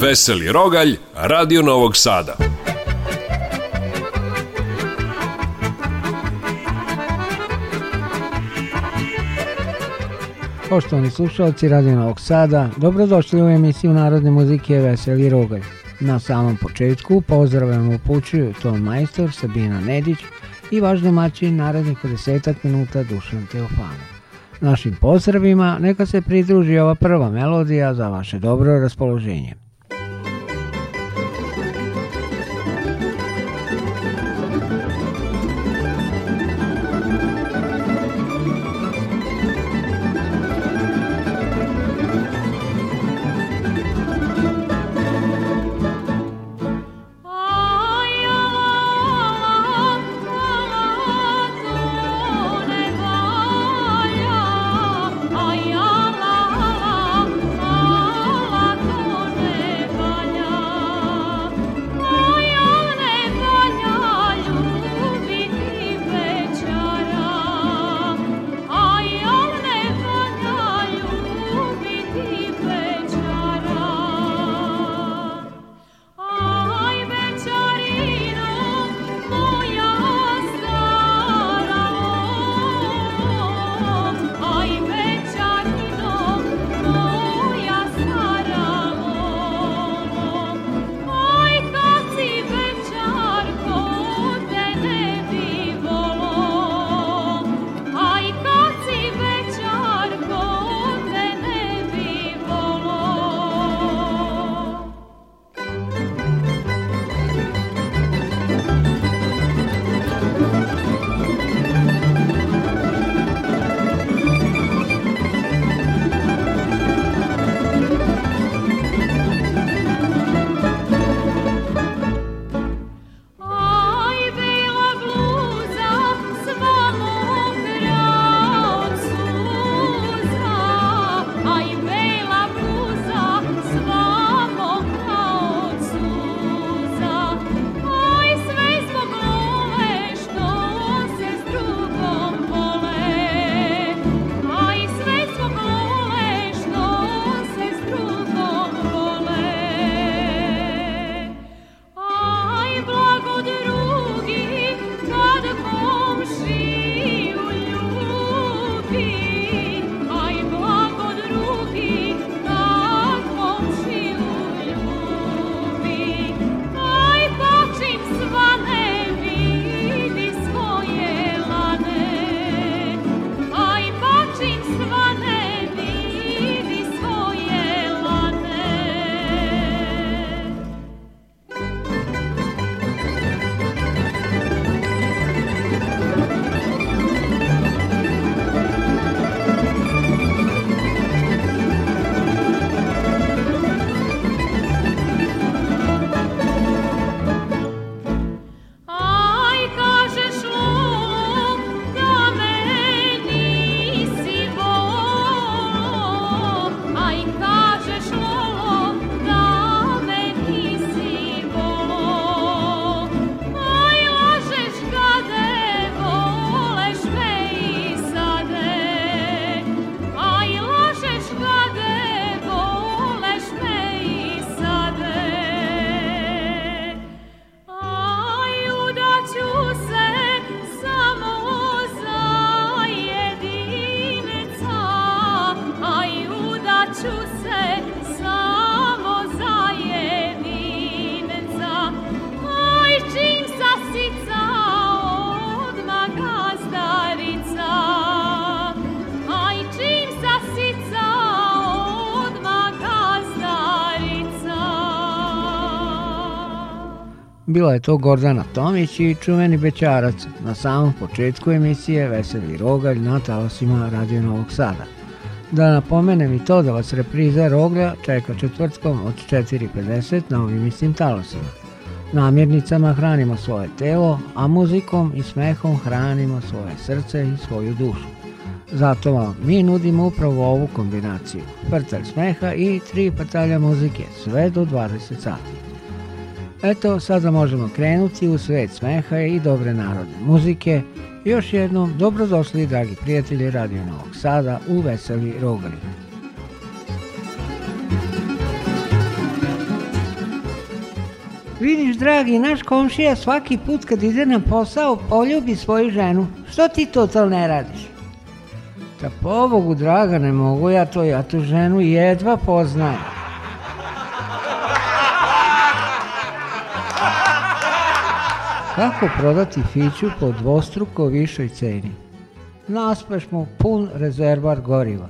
Veseli Rogalj, Radio Novog Sada. Poštovani slušalci Radio Novog Sada, dobrodošli u emisiju Narodne muzike Veseli Rogalj. Na samom početku pozdravljam upućuju Tom Majstor, Sabina Nedić i vaš domaćin narednih 10 minuta Dušan Teofanov. Našim pozdravima neka se pridruži ova prva melodija za vaše dobro raspoloženje. Bila je to Gordana Tomić i čuveni Bećarac na samom početku emisije Veseli Rogalj na talasima Radio Novog Sada. Da napomenem i to da vas repriza Roglja čeka četvrtkom od 4.50 na ovim istim talasima. Namirnicama hranimo svoje telo, a muzikom i smehom hranimo svoje srce i svoju dušu. Zato vam mi nudimo upravo ovu kombinaciju. Vrtalj smeha i tri patalja muzike, sve do 20 sati. Eto, sada možemo krenuti u svet smeha i dobre narodne muzike. Još jednom, dobrodošli, dragi prijatelji Radio Novog Sada, u Veseli Rogalin. Vidiš, dragi, naš komšija svaki put kad ide na posao poljubi svoju ženu. Što ti to to ne radiš? Da pobogu, draga, ne mogu ja to, ja tu ženu jedva poznajem. Kako prodati fiću po dvostruko višoj ceni? Naspeš mu pun rezervar goriva.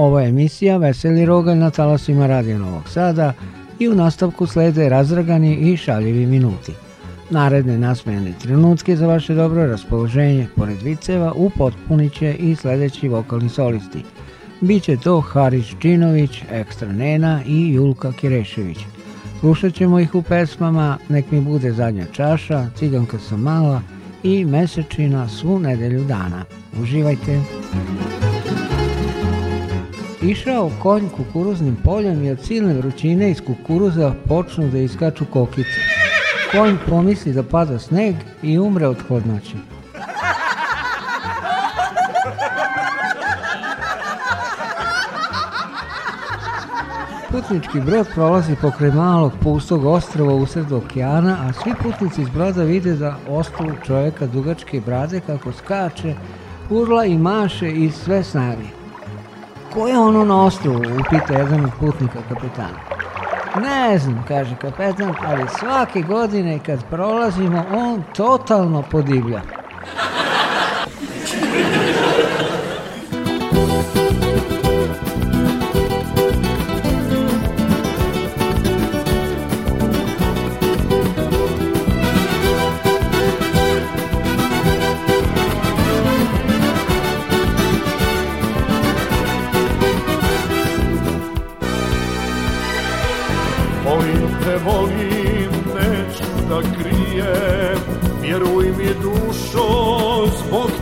Ovo je emisija Veseli Rogalj na talasima Radio Novog Sada i u nastavku slede razragani i šaljivi minuti. Naredne nasmejane trenutke za vaše dobro raspoloženje pored viceva upotpunit će i sledeći vokalni solisti. Biće to Harić Činović, Ekstra Nena i Julka Kirešević. Slušat ćemo ih u pesmama Nek mi bude zadnja čaša, Ciganka sam mala i Mesečina svu nedelju dana. Uživajte! Uživajte! Išao konj kukuruznim poljem i od silne vrućine iz kukuruza počnu da iskaču kokice. Konj pomisli da pada sneg i umre od hladnoće. Putnički brod prolazi pokraj malog pustog ostrava usred okeana, a svi putnici iz broda vide da ostavu čoveka dugačke brade kako skače, urla i maše iz sve snage ko je ono na ostrovu, upita jedan od putnika kapitana. Ne znam, kaže kapetan, ali svake godine kad prolazimo on totalno podivlja.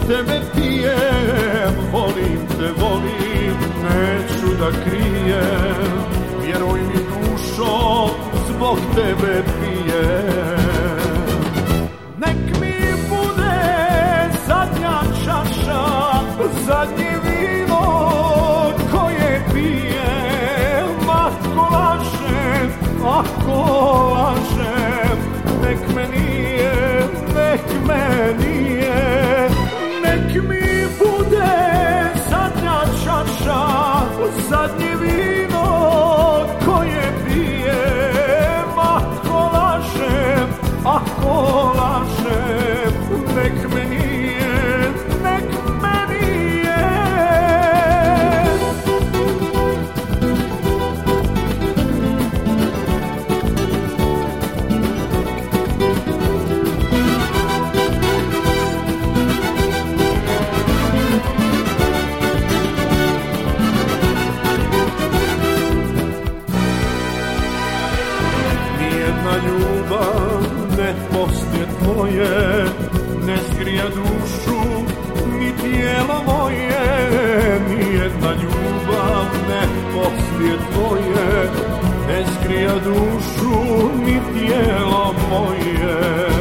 tebe pijem Volim te, volim, neću da krijem Vjeruj mi dušo, zbog tebe pijem moja dušu ni tijelo moje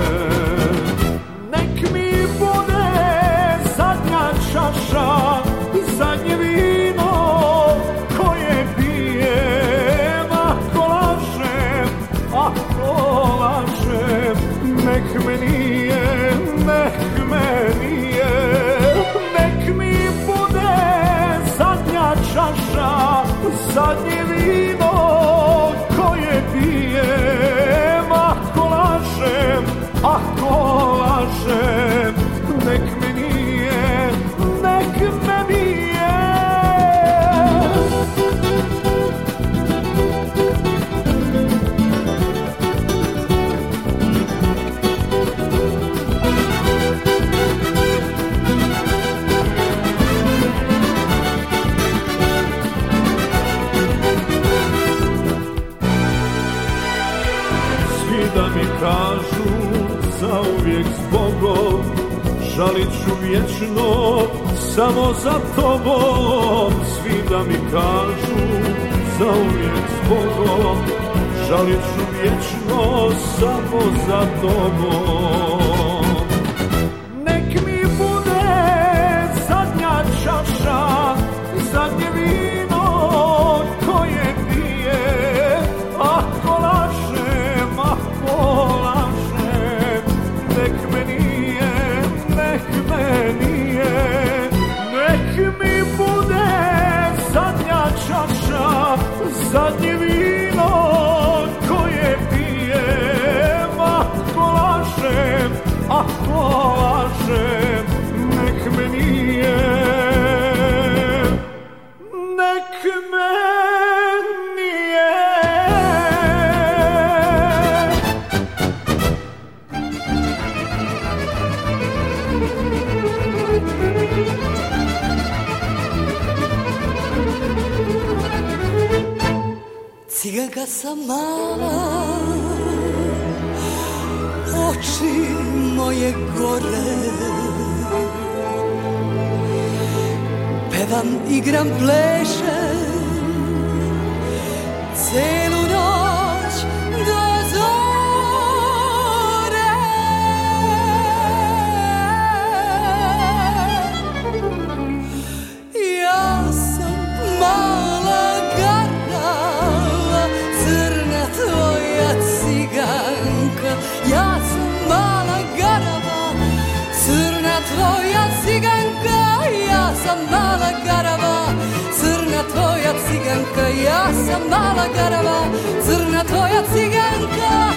devojka, ja sam mala garava, crna tvoja ciganka.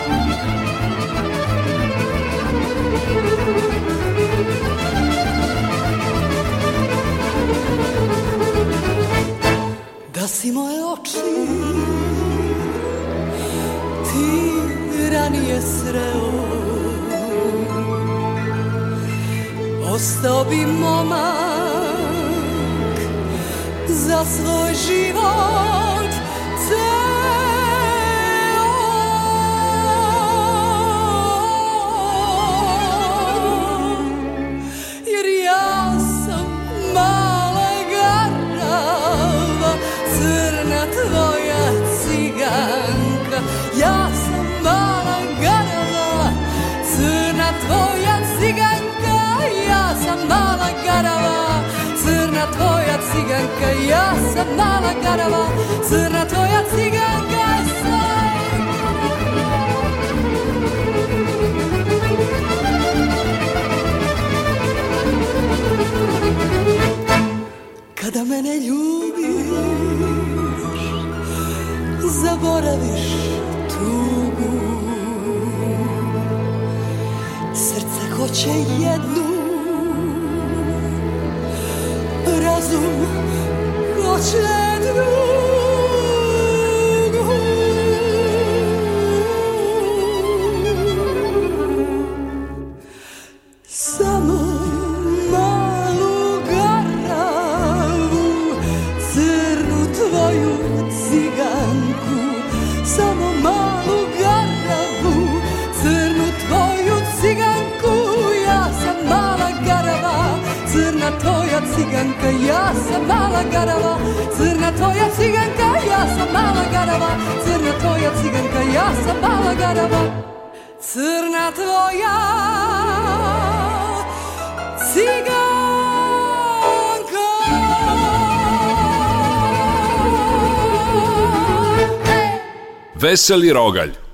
Da si moje oči ti ranije sreo Ostao bi momak za svoj život ciganka, ja sam mala garava, crna tvoja ciganka Kada mene ljubiš, zaboraviš tugu. Srce hoće jednu treasure se li rogalj.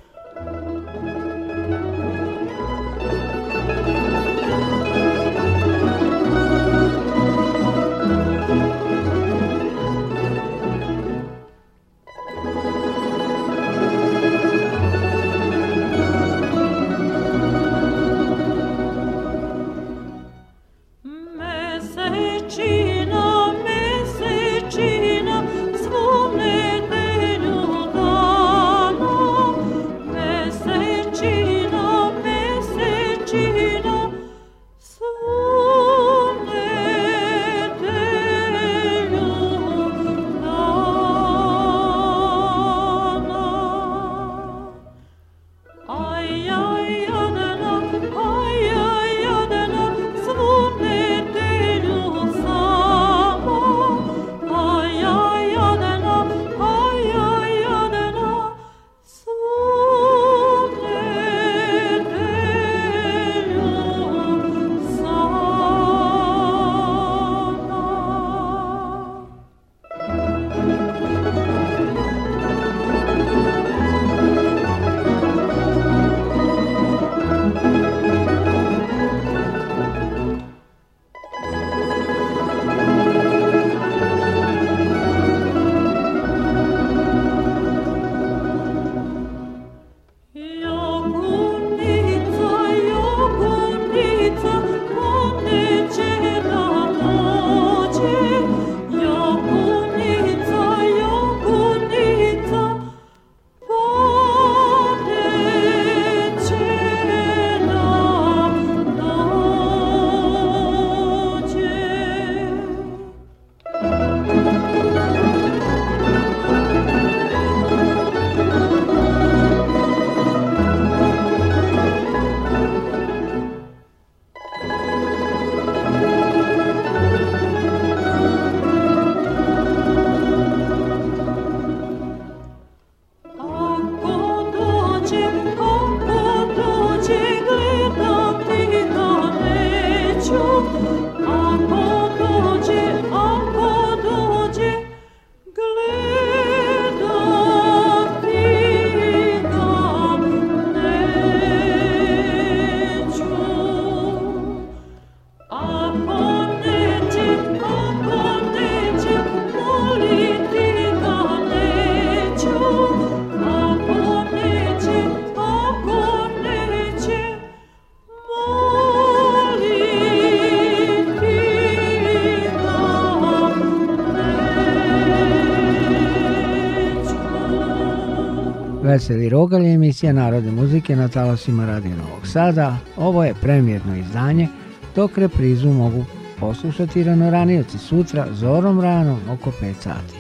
Veseli Rogal emisija narodne muzike na talasima Radio Novog Sada. Ovo je premijerno izdanje, dok reprizu mogu poslušati ranoranioci sutra zorom rano, oko 5 sati.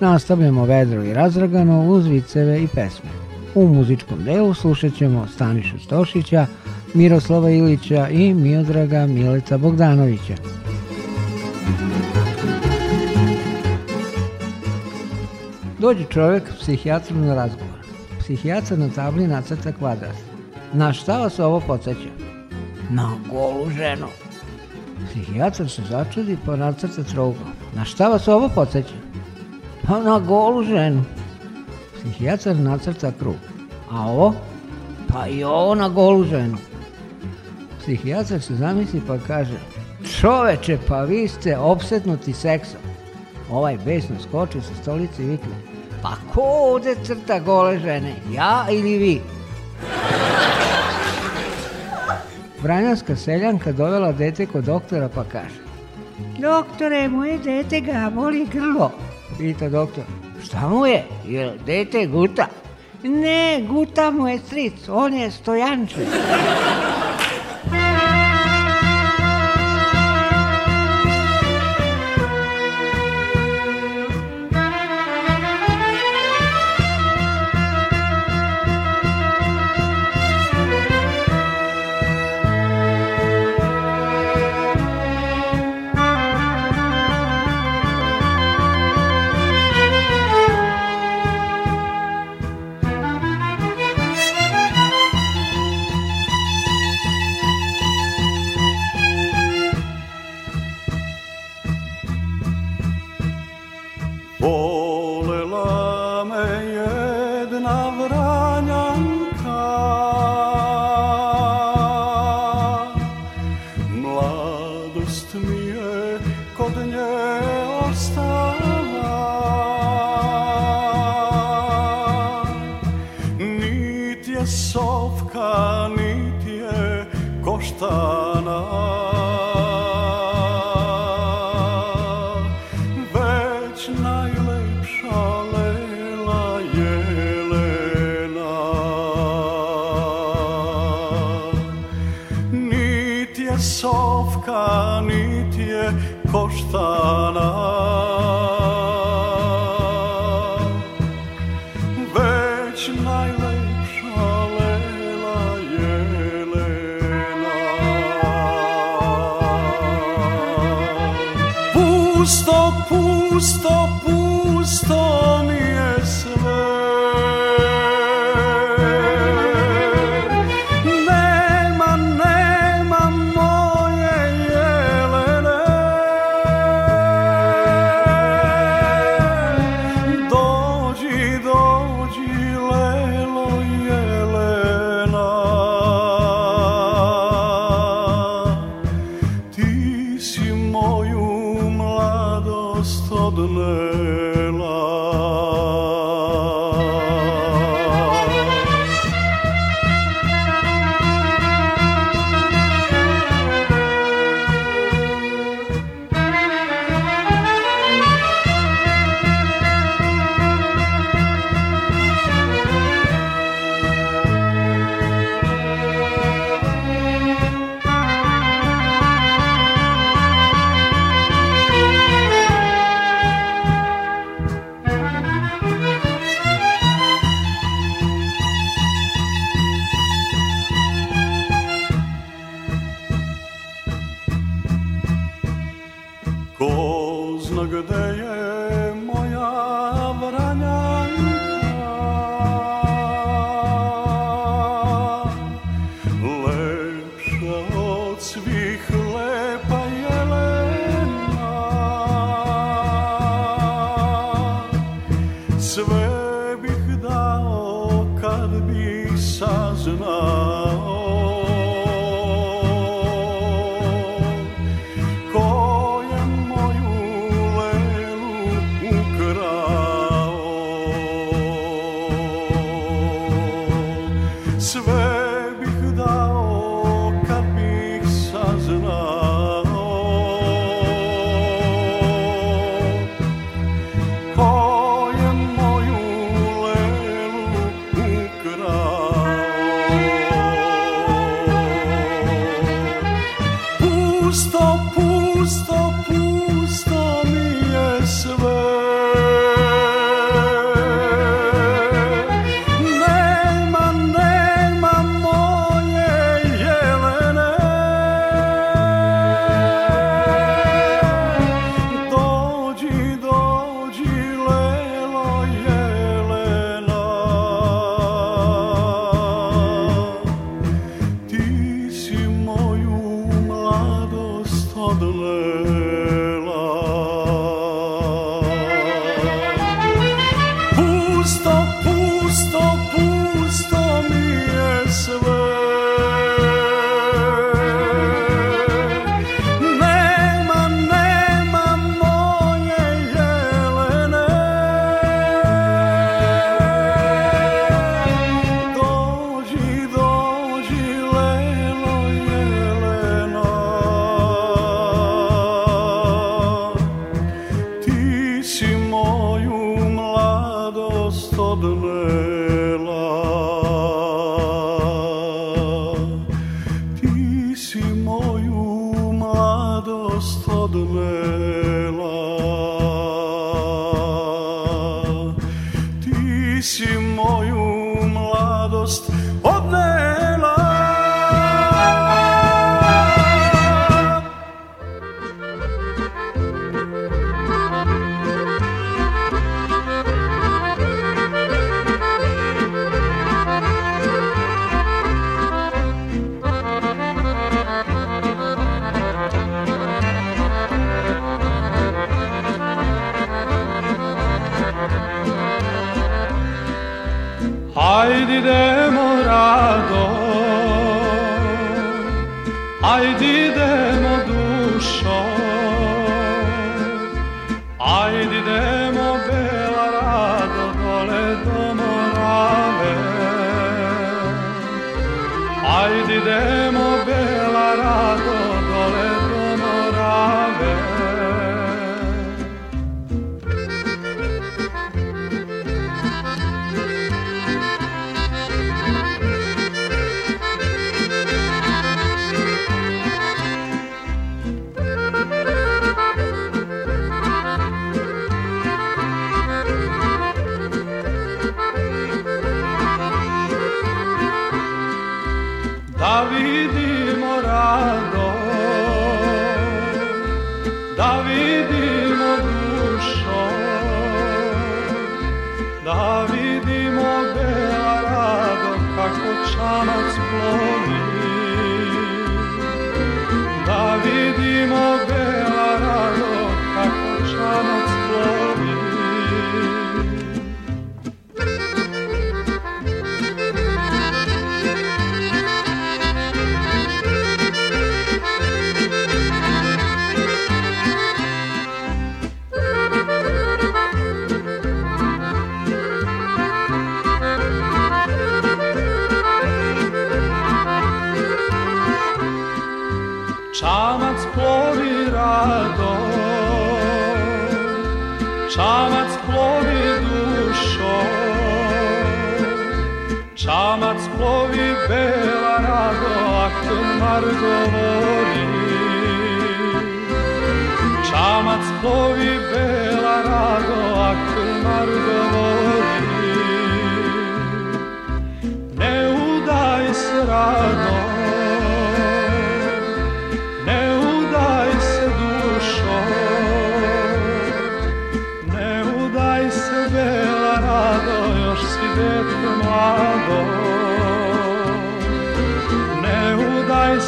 Nastavljamo vedro i razragano uz viceve i pesme. U muzičkom delu slušat ćemo Stanišu Stošića, Miroslava Ilića i Miodraga Milica Bogdanovića. Dođe čovek psihijatru na razgovor psihijatar na tabli nacrta kvadrat. Na šta vas ovo podsjeća? Na golu ženu. Psihijatar se začudi pa nacrta trouga. Na šta vas ovo podsjeća? Pa na golu ženu. Psihijatar nacrta krug. A ovo? Pa i ovo na golu ženu. Psihijatar se zamisli pa kaže Čoveče, pa vi ste obsetnuti seksom. Ovaj besno skoči sa stolice i vikne Pa ko ovde crta gole žene? Ja ili vi? Vranjanska seljanka dovela dete kod doktora pa kaže Doktore, moje dete ga boli grlo. Pita doktor, šta mu je? Jel dete guta? Ne, guta mu je stric, on je stojančić.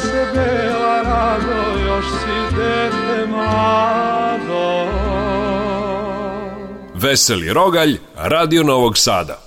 se bela rado, još si dete mlado. Veseli Rogalj, Radio Novog Sada.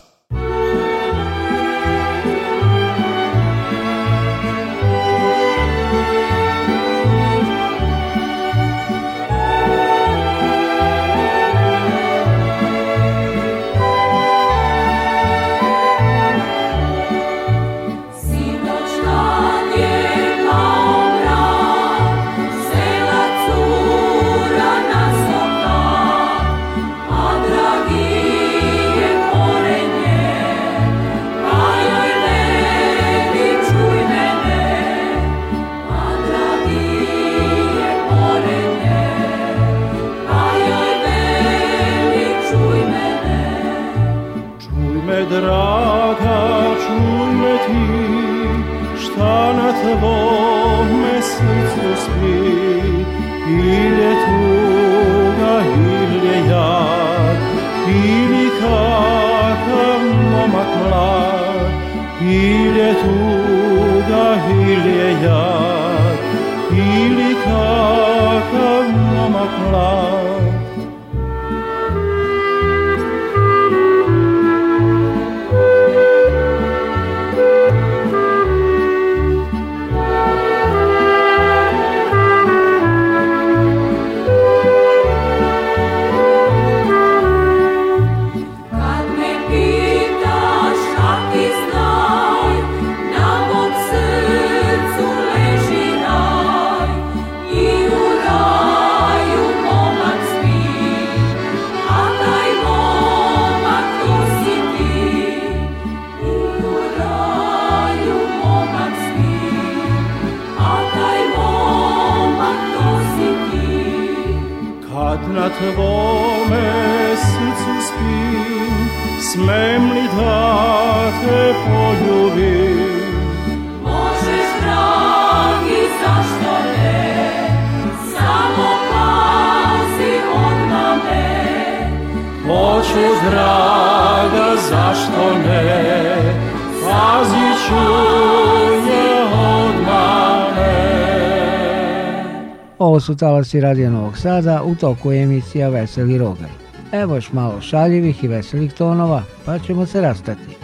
Ovo su talasi Radija Novog Sada, u toku emisija Veseli Rogar. Evo još malo šaljivih i veselih tonova, pa ćemo se rastati.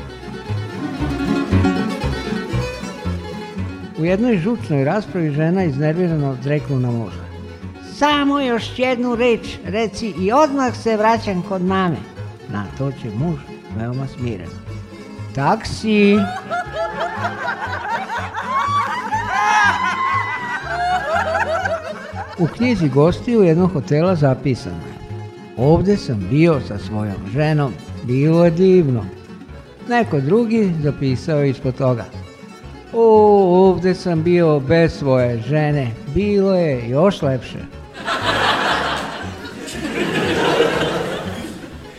U jednoj žučnoj raspravi žena iznervirano drekla na muža. Samo još jednu reč reci i odmah se vraćam kod mame. Na to će muž veoma smireno. Taksi! U knjizi gostiju jednom hotela zapisano je Ovde sam bio sa svojom ženom, bilo je divno. Neko drugi zapisao je ispod toga. O, ovde sam bio bez svoje žene, bilo je još lepše.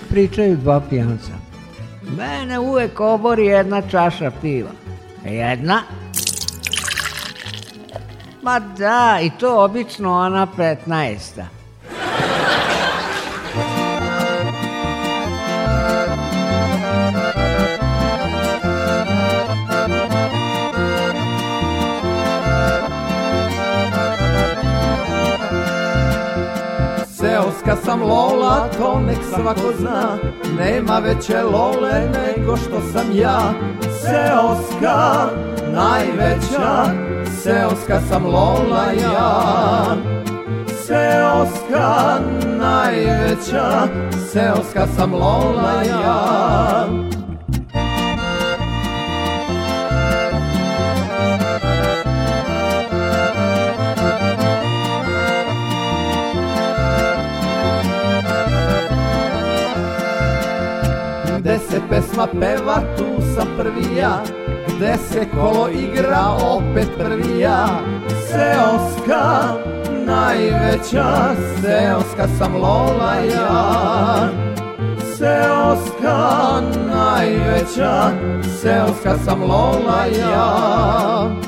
Pričaju dva pijanca. Mene uvek obori jedna čaša piva. Jedna Ma da, i to obično ona 15. Seoska sam lola, to nek svako zna Nema veće lole nego što sam ja Seoska, najveća Seoska sam lola ja Seoska najveća Seoska sam lola ja Deset pesma peva tu sam prvi ja Gde kolo igra opet prvija Seoska najveća Seoska sam lola ja Seoska najveća Seoska sam lola ja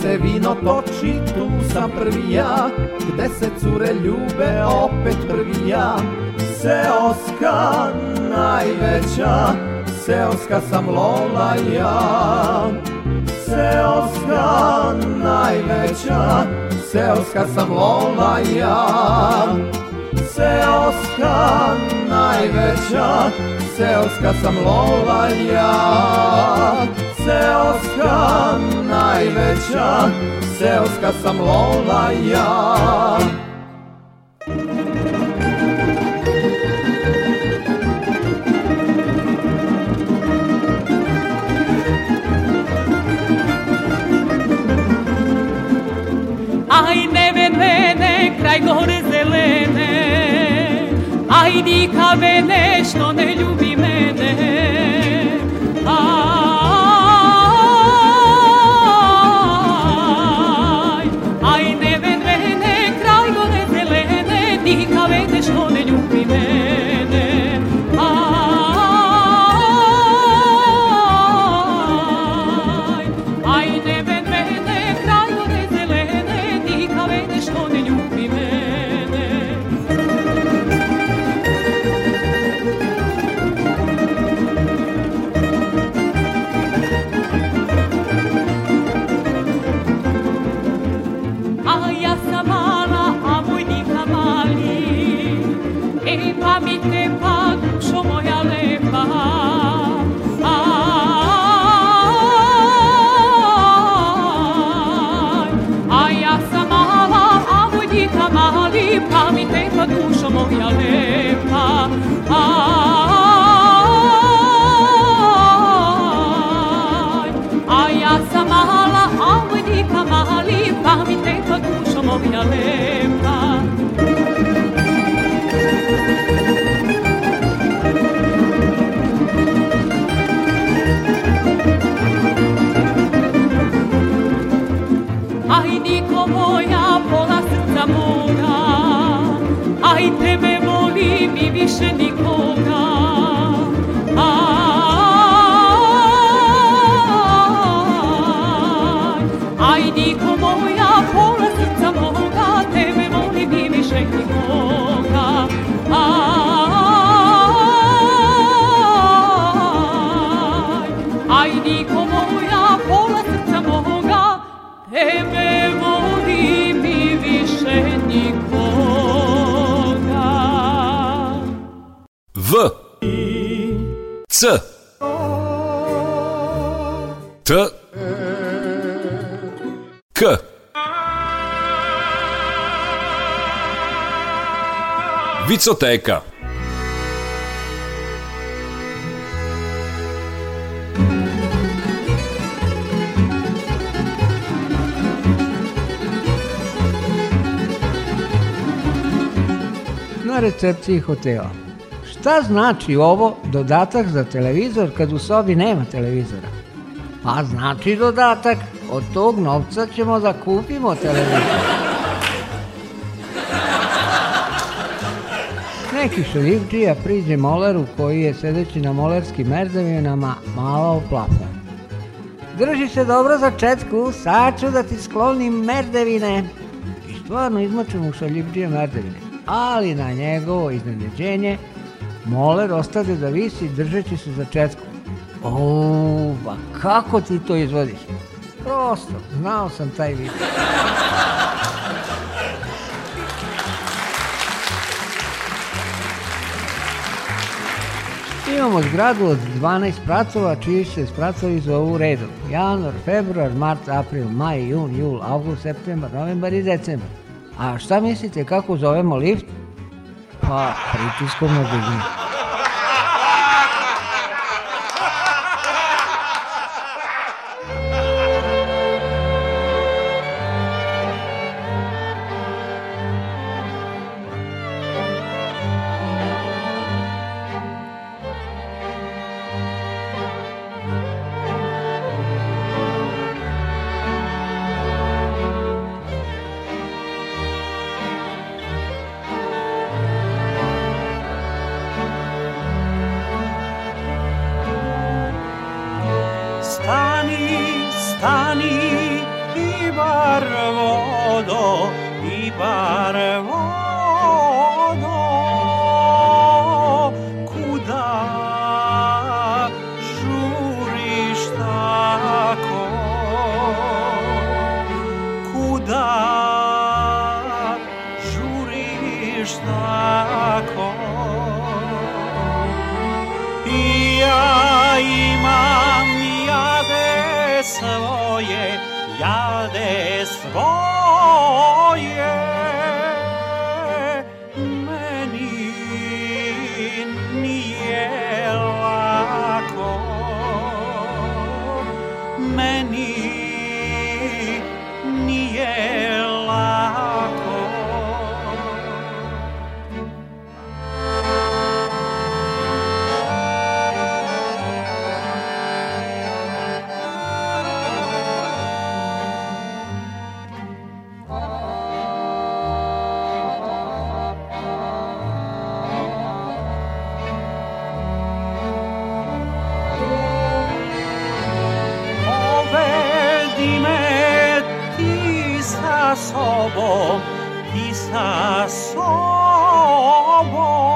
se vino toči, tu sam prvi ja Gde se cure ljube, opet prvi ja Seoska najveća Seoska sam lola ja Seoska najveća Seoska sam lola ja Seoska najveća Seoska sam lola ja seoska najveća Seoska sam lola ja Ajde venene kraj gore zelene Ajdi ka vene što 一身的苦干。C. T. K. Vicoteka. Na recepciji hotela. šta znači ovo dodatak za televizor kad u sobi nema televizora? Pa znači dodatak, od tog novca ćemo da kupimo televizor. Neki šelivčija priđe moleru koji je sedeći na molerskim merzavinama malo oplafan. Drži se dobro za četku, sad ću da ti sklonim merdevine. I stvarno izmačem u šaljivđije merdevine. Ali na njegovo iznenađenje Moler ostade da visi držeći se za četku. O, pa kako ti to izvodiš? Prosto, znao sam taj vid. Imamo zgradu od 12 spratova, čiji se spratovi zovu redom. Januar, februar, mart, april, maj, jun, jul, avgust, septembar, novembar i decembar. A šta mislite kako zovemo lift? था रितुष को मैं भेजूँ i sa sobom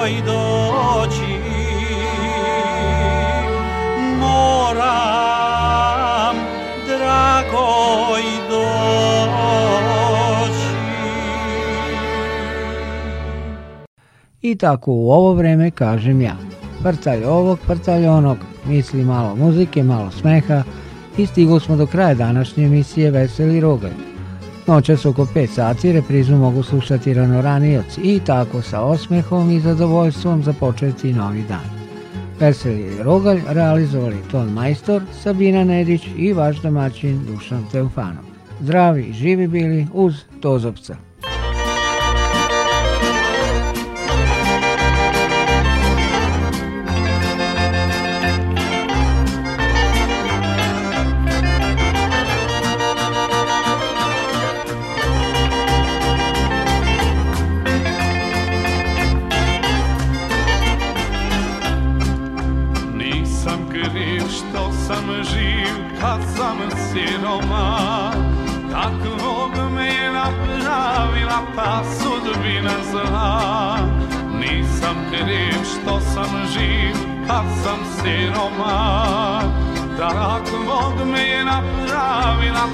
moj doći moram dragoj doći I tako u ovo vreme kažem ja Prtalj ovog, prtalj onog Misli malo muzike, malo smeha I stigli smo do kraja današnje emisije Veseli rogalj Noće su oko 5 sati, reprizu mogu slušati ranoranioci i tako sa osmehom i zadovoljstvom započeti novi dan. Veseli Rogalj realizovali Ton Majstor, Sabina Nedić i vaš domaćin Dušan Teofanov. Zdravi i živi bili uz Tozopca.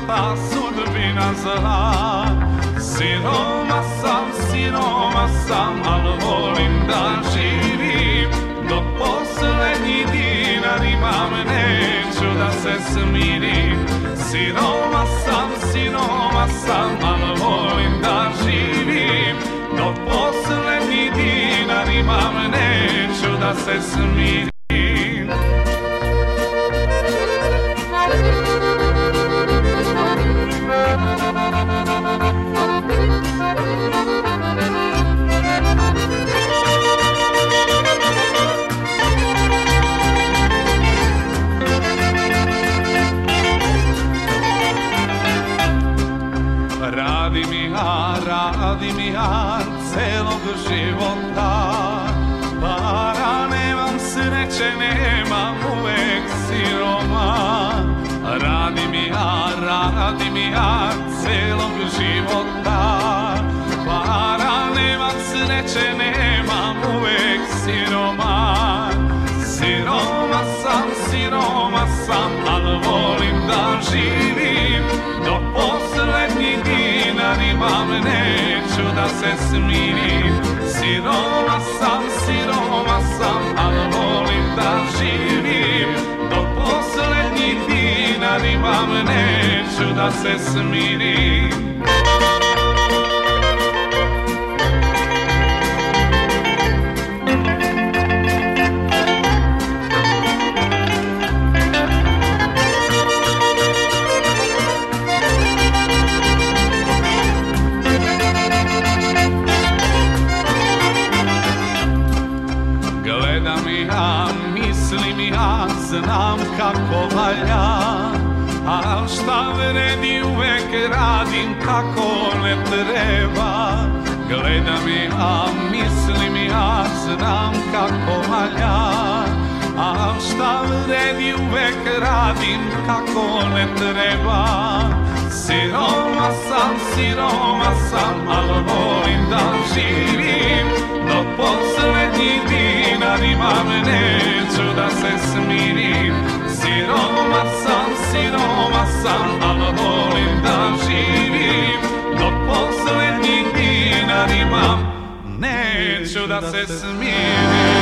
pa sudbina zla Siroma sam, siroma sam, al volim da živim Do poslednji dinar imam, neću da se smirim Siroma sam, siroma sam, al volim da živim Do poslednji dinar imam, neću da se smirim nascesse-me volja mi, a misli mi, a znam kako valja. A šta vredi uvek radim kako ne treba. Siroma sam, siroma sam, ali volim da živim. Do poslednji dinar imam, neću da se smirim. Siroma sam, siroma sam, ali volim da živim. Neću da se smijem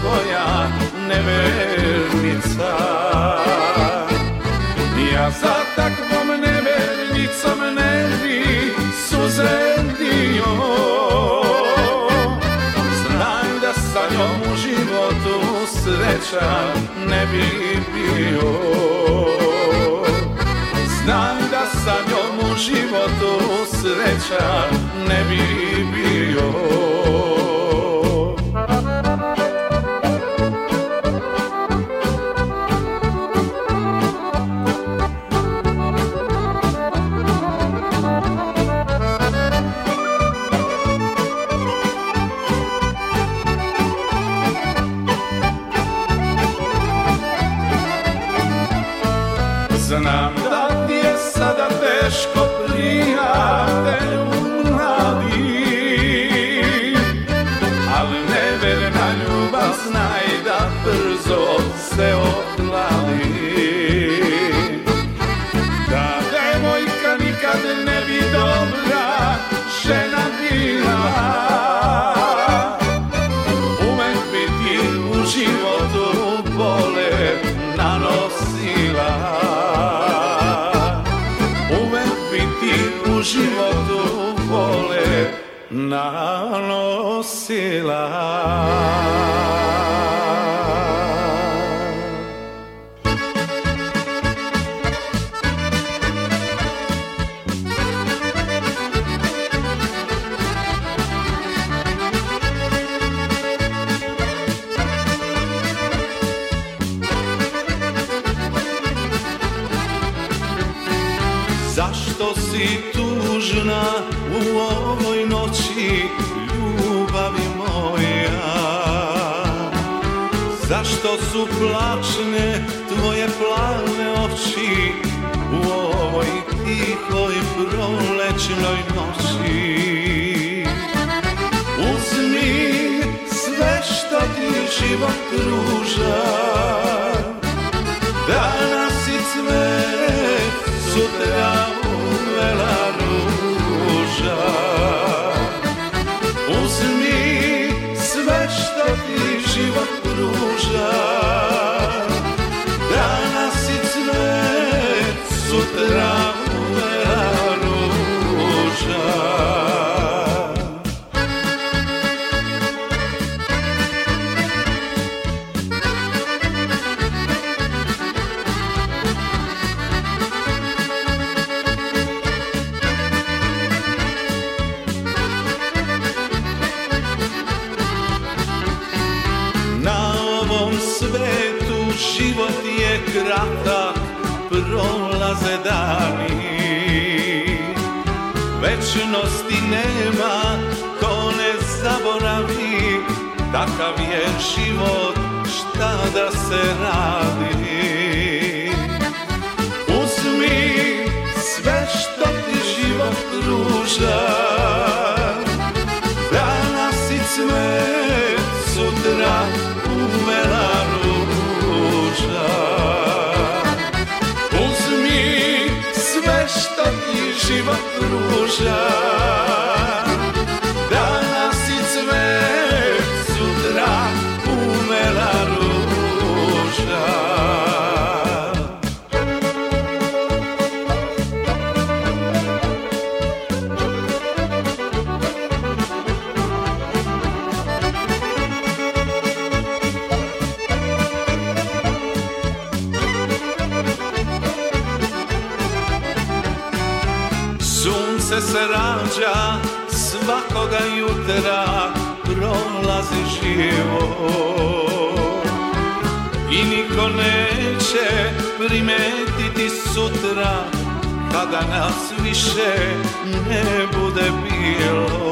tvoja nevernica Ja za takvom nevernicom ne bi suze dio Znam da sa njom u životu srećan ne bi bio Znam da sa njom u životu srećan ne bi bio što si tužna u ovoj noći ljubavi moja Zašto su plačne tvoje plave oči u ovoj tihoj prolećnoj noći Uzmi sve što ti život pruža Danas i cvet sutra zavela ruža Uzmi sve što ti život pruža Vječnosti nema, to ne zaboravi Takav je život, šta da se radi Uzmi sve što ti život pruža život pruža da nas više ne bude bilo